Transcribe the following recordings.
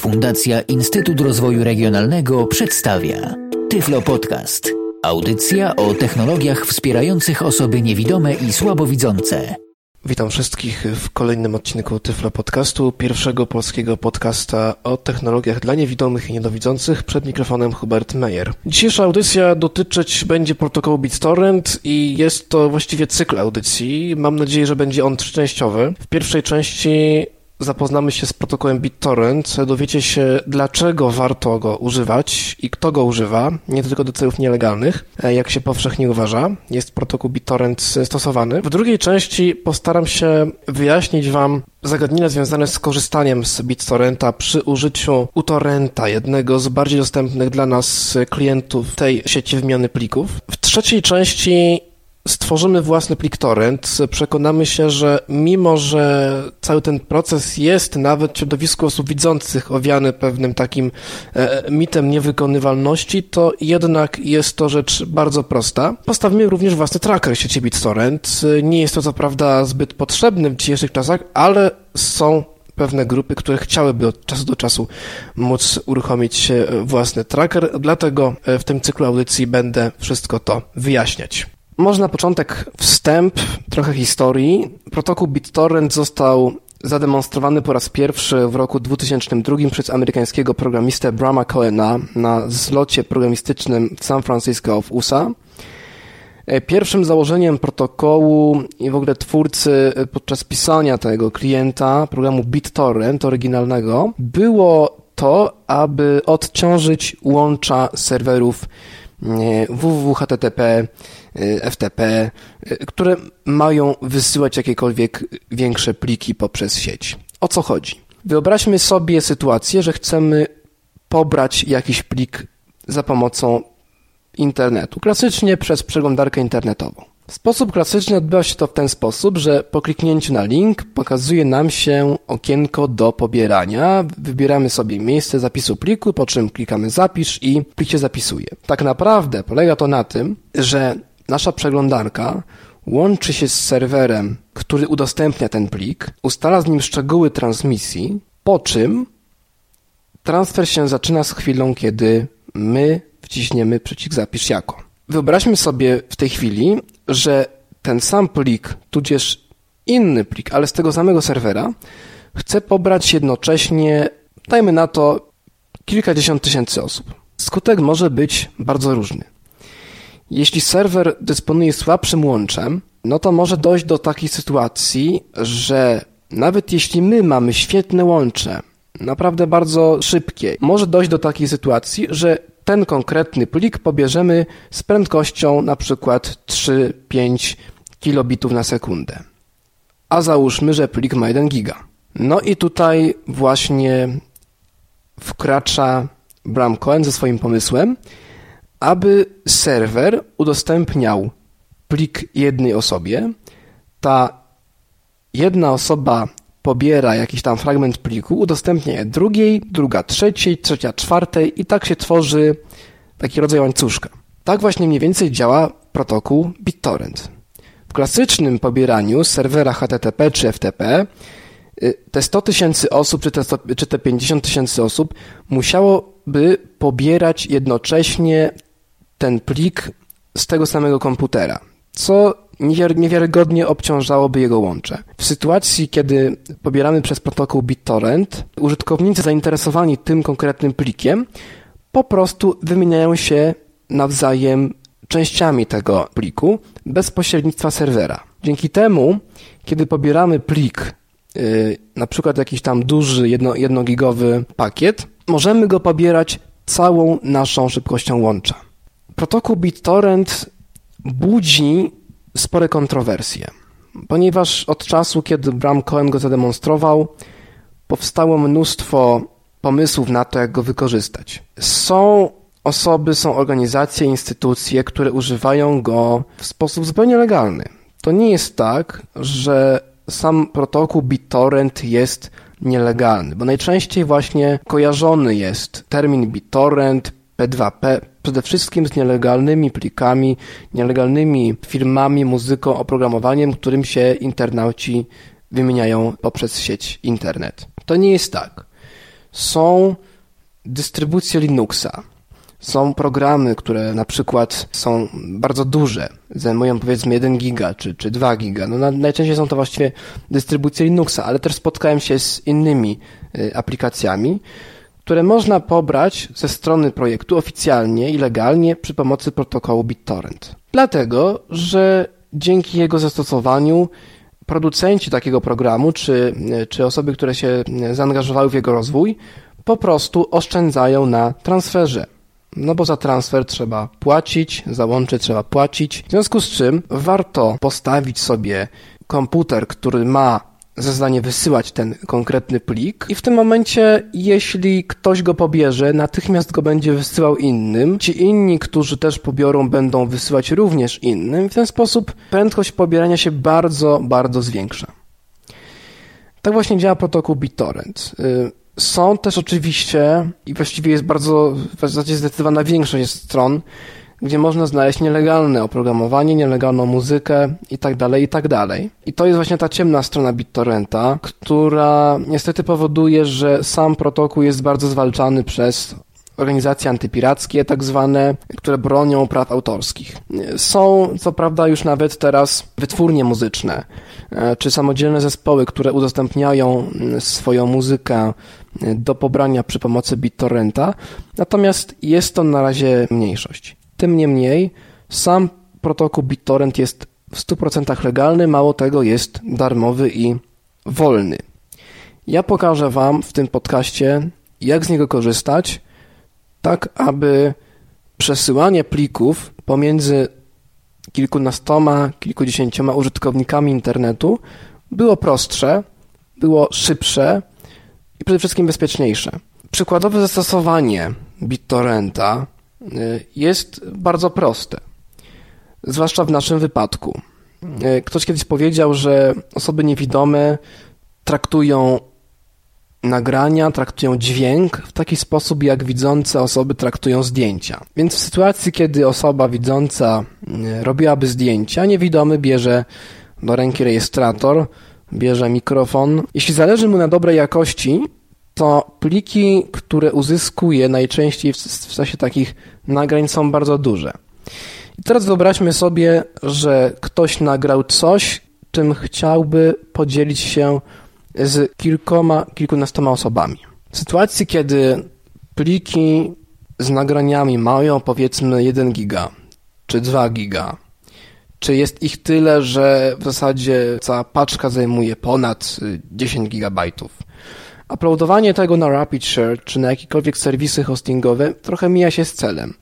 Fundacja Instytut Rozwoju Regionalnego przedstawia Tyflo Podcast. Audycja o technologiach wspierających osoby niewidome i słabowidzące. Witam wszystkich w kolejnym odcinku Tyflo Podcastu, pierwszego polskiego podcasta o technologiach dla niewidomych i niedowidzących. Przed mikrofonem Hubert Meyer. Dzisiejsza audycja dotyczyć będzie protokołu BitTorrent i jest to właściwie cykl audycji. Mam nadzieję, że będzie on trzyczęściowy. W pierwszej części zapoznamy się z protokołem BitTorrent, dowiecie się, dlaczego warto go używać i kto go używa, nie tylko do celów nielegalnych, e, jak się powszechnie uważa. Jest protokół BitTorrent stosowany. W drugiej części postaram się wyjaśnić Wam zagadnienia związane z korzystaniem z BitTorrenta przy użyciu uTorrenta, jednego z bardziej dostępnych dla nas klientów tej sieci wymiany plików. W trzeciej części stworzymy własny plik torrent, przekonamy się, że mimo, że cały ten proces jest nawet w środowisku osób widzących owiany pewnym takim e, mitem niewykonywalności, to jednak jest to rzecz bardzo prosta. Postawimy również własny tracker sieci BitTorrent. Nie jest to co prawda zbyt potrzebne w dzisiejszych czasach, ale są pewne grupy, które chciałyby od czasu do czasu móc uruchomić własny tracker, dlatego e, w tym cyklu audycji będę wszystko to wyjaśniać. Może na początek wstęp, trochę historii. Protokół BitTorrent został zademonstrowany po raz pierwszy w roku 2002 przez amerykańskiego programistę Brama Cohena na zlocie programistycznym w San Francisco w USA. E, pierwszym założeniem protokołu i w ogóle twórcy e, podczas pisania tego klienta programu BitTorrent oryginalnego było to, aby odciążyć łącza serwerów www.http Y, FTP, y, które mają wysyłać jakiekolwiek większe pliki poprzez sieć. O co chodzi? Wyobraźmy sobie sytuację, że chcemy pobrać jakiś plik za pomocą internetu, klasycznie przez przeglądarkę internetową. W sposób klasyczny odbywa się to w ten sposób, że po kliknięciu na link pokazuje nam się okienko do pobierania. Wybieramy sobie miejsce zapisu pliku, po czym klikamy zapisz i plik się zapisuje. Tak naprawdę polega to na tym, że nasza przeglądarka łączy się z serwerem, który udostępnia ten plik, ustala z nim szczegóły transmisji, po czym transfer się zaczyna z chwilą, kiedy my wciśniemy przycisk zapisz jako. Wyobraźmy sobie w tej chwili, że ten sam plik, tudzież inny plik, ale z tego samego serwera, chce pobrać jednocześnie, dajmy na to, kilkadziesiąt tysięcy osób. Skutek może być bardzo różny. Jeśli serwer dysponuje słabszym łączem, no to może dojść do takiej sytuacji, że nawet jeśli my mamy świetne łącze, naprawdę bardzo szybkie, może dojść do takiej sytuacji, że ten konkretny plik pobierzemy z prędkością na przykład 3-5 kilobitów na sekundę. A załóżmy, że plik ma 1 giga. No i tutaj właśnie wkracza Bram Cohen ze swoim pomysłem, aby serwer udostępniał plik jednej osobie, ta jedna osoba pobiera jakiś tam fragment pliku, udostępnia je drugiej, druga trzeciej, trzecia czwartej i tak się tworzy taki rodzaj łańcuszka. Tak właśnie mniej więcej działa protokół BitTorrent. W klasycznym pobieraniu serwera HTTP czy FTP y, te 100 tysięcy osób czy te, 100, czy te 50 tysięcy osób musiałoby pobierać jednocześnie ten plik z tego samego komputera, co niewiarygodnie obciążałoby jego łącze. W sytuacji, kiedy pobieramy przez protokół BitTorrent, użytkownicy zainteresowani tym konkretnym plikiem po prostu wymieniają się nawzajem częściami tego pliku bez pośrednictwa serwera. Dzięki temu, kiedy pobieramy plik, yy, na przykład jakiś tam duży, jedno, jednogigowy pakiet, możemy go pobierać całą naszą szybkością łącza. Protokół BitTorrent budzi spore kontrowersje, ponieważ od czasu, kiedy Bram Cohen go zademonstrował, powstało mnóstwo pomysłów na to, jak go wykorzystać. Są osoby, są organizacje, instytucje, które używają go w sposób zupełnie legalny. To nie jest tak, że sam protokół BitTorrent jest nielegalny, bo najczęściej właśnie kojarzony jest termin BitTorrent, P2P, przede wszystkim z nielegalnymi plikami, nielegalnymi firmami, muzyką, oprogramowaniem, którym się internauci wymieniają poprzez sieć internet. To nie jest tak. są dystrybucje Linuxa. Są programy, które na przykład są bardzo duże, zajmują powiedzmy 1 giga czy, czy 2 giga. No, najczęściej są to właściwie dystrybucje Linuxa, ale też spotkałem się z innymi y, aplikacjami, które można pobrać ze strony projektu oficjalnie i legalnie przy pomocy protokołu BitTorrent. Dlatego, że dzięki jego zastosowaniu producenci takiego programu, czy, czy osoby, które się zaangażowały w jego rozwój, po prostu oszczędzają na transferze. No bo za transfer trzeba płacić, za łącze trzeba płacić. W związku z czym warto postawić sobie komputer, który ma za zadanie wysyłać ten konkretny plik i w tym momencie, jeśli ktoś go pobierze, natychmiast go będzie wysyłał innym. Ci inni, którzy też pobiorą, będą wysyłać również innym. W ten sposób prędkość pobierania się bardzo, bardzo zwiększa. Tak właśnie działa protokół BitTorrent. Y, są też oczywiście, i właściwie jest bardzo, w zasadzie zdecydowana większość stron, gdzie można znaleźć nielegalne oprogramowanie, nielegalną muzykę itd., tak itd. Tak I to jest właśnie ta ciemna strona BitTorrenta, która niestety powoduje, że sam protokół jest bardzo zwalczany przez organizacje antypirackie, tak zwane, które bronią praw autorskich. Są, co prawda, już nawet teraz wytwórnie muzyczne, e, czy samodzielne zespoły, które udostępniają mm, swoją muzykę e, do pobrania przy pomocy BitTorrenta, natomiast jest to na razie mniejszość. Tym niemniej sam protokół BitTorrent jest w 100% legalny, mało tego jest darmowy i wolny. Ja pokażę Wam w tym podcaście, jak z niego korzystać, tak aby przesyłanie plików pomiędzy kilkunastoma, kilkudziesięcioma użytkownikami internetu było prostsze, było szybsze i przede wszystkim bezpieczniejsze. Przykładowe zastosowanie BitTorrenta jest bardzo proste. Zwłaszcza w naszym wypadku. Y, ktoś kiedyś powiedział, że osoby niewidome traktują nagrania, traktują dźwięk w taki sposób, jak widzące osoby traktują zdjęcia. Więc w sytuacji, kiedy osoba widząca y, robiłaby zdjęcia, niewidomy bierze do ręki rejestrator, bierze mikrofon. Jeśli zależy mu na dobrej jakości, to pliki, które uzyskuje najczęściej w, w takich nagrań są bardzo duże. I teraz wyobraźmy sobie, że ktoś nagrał coś, czym chciałby podzielić się z kilkoma, kilkunastoma osobami. W sytuacji, kiedy pliki z nagraniami mają powiedzmy 1 giga czy 2 giga, czy jest ich tyle, że w zasadzie cała paczka zajmuje ponad 10 gigabajtów, Uploadowanie tego na RapidShare czy na jakiekolwiek serwisy hostingowe trochę mija się z celem.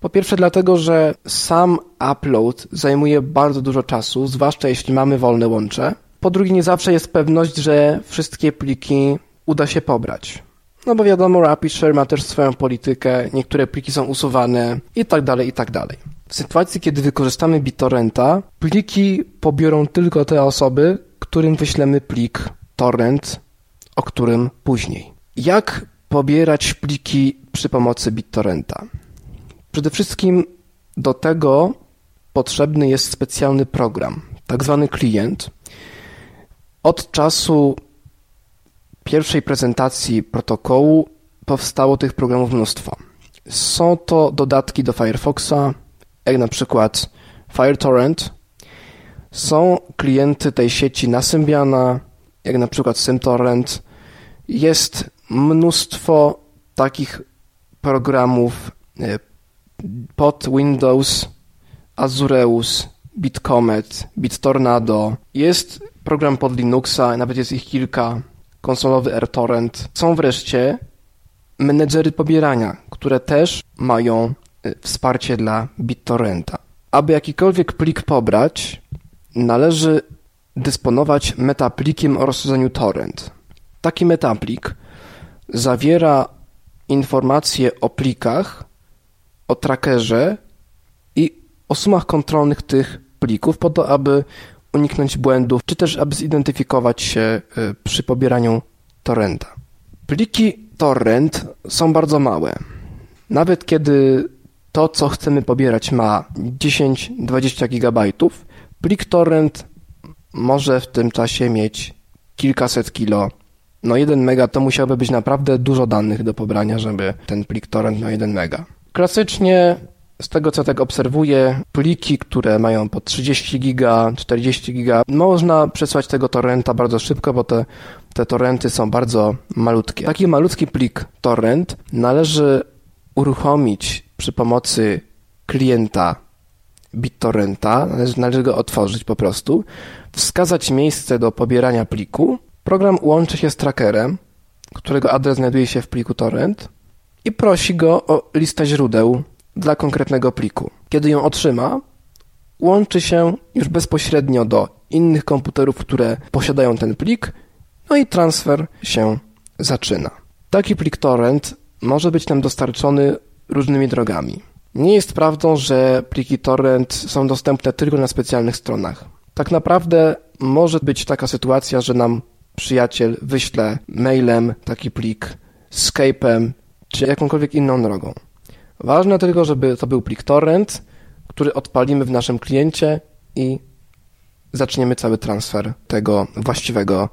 Po pierwsze dlatego, że sam upload zajmuje bardzo dużo czasu, zwłaszcza jeśli mamy wolne łącze. Po drugie nie zawsze jest pewność, że wszystkie pliki uda się pobrać. No bo wiadomo, RapidShare ma też swoją politykę, niektóre pliki są usuwane i tak dalej, i tak dalej. W sytuacji, kiedy wykorzystamy BitTorrenta, pliki pobiorą tylko te osoby, którym wyślemy plik torrent o którym później. Jak pobierać pliki przy pomocy BitTorrenta? Przede wszystkim do tego potrzebny jest specjalny program, tak zwany klient. Od czasu pierwszej prezentacji protokołu powstało tych programów mnóstwo. Są to dodatki do Firefoxa, jak na przykład FireTorrent. Są klienty tej sieci na Symbiana, jak na przykład SymTorrent, jest mnóstwo takich programów e, pod Windows, Azureus, BitComet, BitTornado. Jest program pod Linuxa, nawet jest ich kilka, konsolowy AirTorrent. Są wreszcie menedżery pobierania, które też mają e, wsparcie dla BitTorrenta. Aby jakikolwiek plik pobrać, należy dysponować metaplikiem o rozszerzeniu torrent. Taki metaplik zawiera informacje o plikach, o trackerze i o sumach kontrolnych tych plików po to, aby uniknąć błędów, czy też aby zidentyfikować się y, przy pobieraniu torrenta. Pliki torrent są bardzo małe. Nawet kiedy to, co chcemy pobierać ma 10-20 GB, plik torrent może w tym czasie mieć kilkaset kilo no 1 mega to musiałoby być naprawdę dużo danych do pobrania, żeby ten plik torrent miał 1 mega. Klasycznie z tego co tak obserwuję, pliki, które mają po 30 giga, 40 giga, można przesłać tego torrenta bardzo szybko, bo te, te torrenty są bardzo malutkie. Taki malutki plik torrent należy uruchomić przy pomocy klienta BitTorrenta, należy, należy go otworzyć po prostu, wskazać miejsce do pobierania pliku. Program łączy się z trackerem, którego adres znajduje się w pliku torrent i prosi go o listę źródeł dla konkretnego pliku. Kiedy ją otrzyma, łączy się już bezpośrednio do innych komputerów, które posiadają ten plik, no i transfer się zaczyna. Taki plik torrent może być nam dostarczony różnymi drogami. Nie jest prawdą, że pliki torrent są dostępne tylko na specjalnych stronach. Tak naprawdę może być taka sytuacja, że nam przyjaciel wyśle mailem taki plik, Skype'em czy jakąkolwiek inną drogą. Ważne tylko, żeby to był plik torrent, który odpalimy w naszym kliencie i zaczniemy cały transfer tego właściwego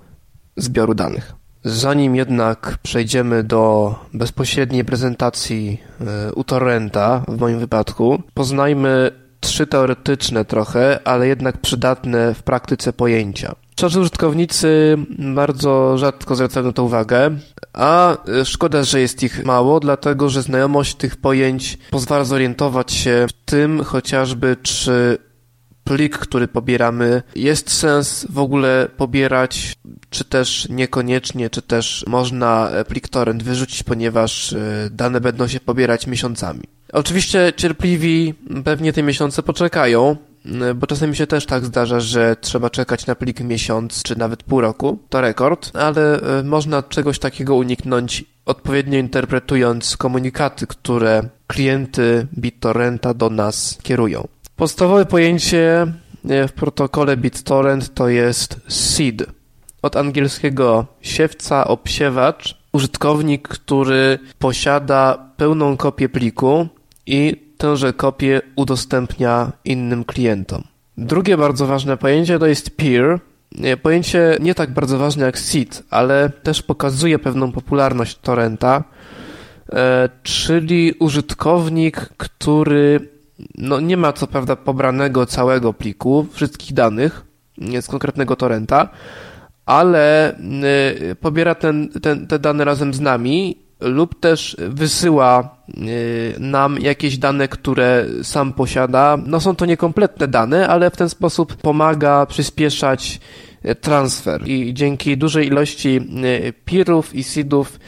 zbioru danych. Zanim jednak przejdziemy do bezpośredniej prezentacji e, u torrenta, w moim wypadku, poznajmy trzy teoretyczne trochę, ale jednak przydatne w praktyce pojęcia. Szczerzy użytkownicy bardzo rzadko zwracają na to uwagę, a szkoda, że jest ich mało, dlatego że znajomość tych pojęć pozwala zorientować się w tym chociażby, czy plik, który pobieramy, jest sens w ogóle pobierać, czy też niekoniecznie, czy też można plik torrent wyrzucić, ponieważ e, dane będą się pobierać miesiącami. Oczywiście cierpliwi pewnie te miesiące poczekają, e, bo czasami się też tak zdarza, że trzeba czekać na plik miesiąc, czy nawet pół roku. To rekord, ale e, można czegoś takiego uniknąć odpowiednio interpretując komunikaty, które klienty BitTorrenta do nas kierują. Podstawowe pojęcie e, w protokole BitTorrent to jest seed. Od angielskiego siewca, obsiewacz, użytkownik, który posiada pełną kopię pliku i tęże kopię udostępnia innym klientom. Drugie bardzo ważne pojęcie to jest peer. E, pojęcie nie tak bardzo ważne jak seed, ale też pokazuje pewną popularność torrenta, e, czyli użytkownik, który no nie ma co prawda pobranego całego pliku, wszystkich danych z konkretnego torrenta, ale y, pobiera ten, ten, te dane razem z nami lub też wysyła y, nam jakieś dane, które sam posiada. No są to niekompletne dane, ale w ten sposób pomaga przyspieszać y, transfer i dzięki dużej ilości peerów i seedów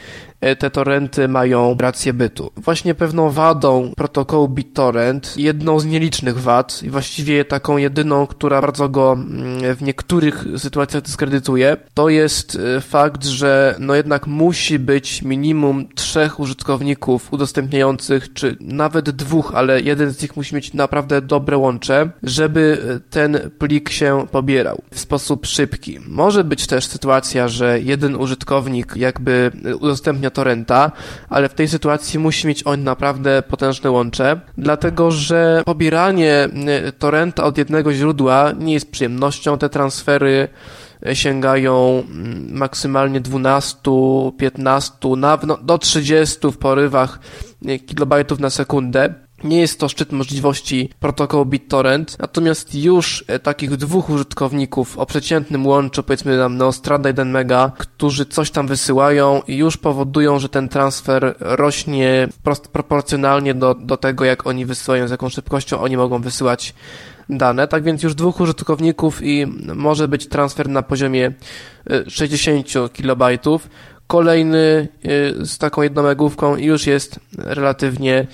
te torrenty mają rację bytu. Właśnie pewną wadą protokołu BitTorrent, jedną z nielicznych wad i właściwie taką jedyną, która bardzo go mm, w niektórych sytuacjach dyskredytuje, to jest e, fakt, że no jednak musi być minimum trzech użytkowników udostępniających, czy nawet dwóch, ale jeden z nich musi mieć naprawdę dobre łącze, żeby e, ten plik się pobierał w sposób szybki. Może być też sytuacja, że jeden użytkownik jakby udostępnia torrenta, ale w tej sytuacji musi mieć on naprawdę potężne łącze, dlatego że pobieranie y, torrenta od jednego źródła nie jest przyjemnością. Te transfery y, sięgają mm, maksymalnie 12, 15, nawet no, do 30 w porywach y, kilobajtów na sekundę. Nie jest to szczyt możliwości protokołu BitTorrent, natomiast już e, takich dwóch użytkowników o przeciętnym łączu, powiedzmy nam Neostrada 1 mega, którzy coś tam wysyłają i już powodują, że ten transfer rośnie wprost proporcjonalnie do, do tego, jak oni wysyłają, z jaką szybkością oni mogą wysyłać dane. Tak więc już dwóch użytkowników i może być transfer na poziomie 60 e, kilobajtów. Kolejny e, z taką jedną megówką i już jest relatywnie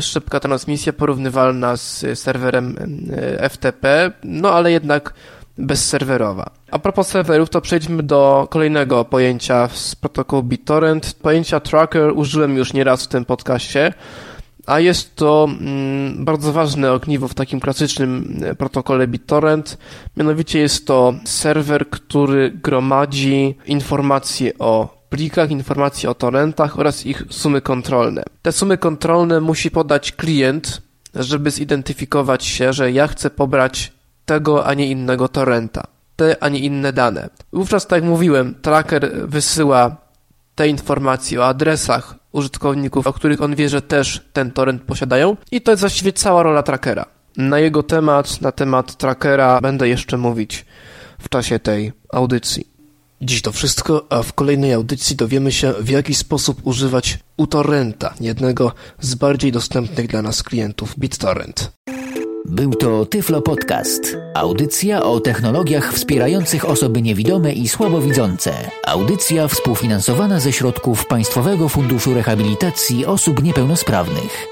szybka transmisja porównywalna z serwerem e, FTP, no ale jednak bezserwerowa. A propos serwerów, to przejdźmy do kolejnego pojęcia z protokołu BitTorrent. Pojęcia tracker użyłem już nieraz w tym podcaście, a jest to mm, bardzo ważne ogniwo w takim klasycznym e, protokole BitTorrent. Mianowicie jest to serwer, który gromadzi informacje o plikach informacji o torrentach oraz ich sumy kontrolne. Te sumy kontrolne musi podać klient, żeby zidentyfikować się, że ja chcę pobrać tego, a nie innego torrenta. te, a nie inne dane. Wówczas, tak jak mówiłem, tracker wysyła te informacje o adresach użytkowników, o których on wie, że też ten torrent posiadają i to jest właściwie cała rola trackera. Na jego temat, na temat trackera będę jeszcze mówić w czasie tej audycji. Dziś to wszystko, a w kolejnej audycji dowiemy się, w jaki sposób używać uTorrenta, jednego z bardziej dostępnych dla nas klientów BitTorrent. Był to Tyflo Podcast. Audycja o technologiach wspierających osoby niewidome i słabowidzące. Audycja współfinansowana ze środków Państwowego Funduszu Rehabilitacji Osób Niepełnosprawnych.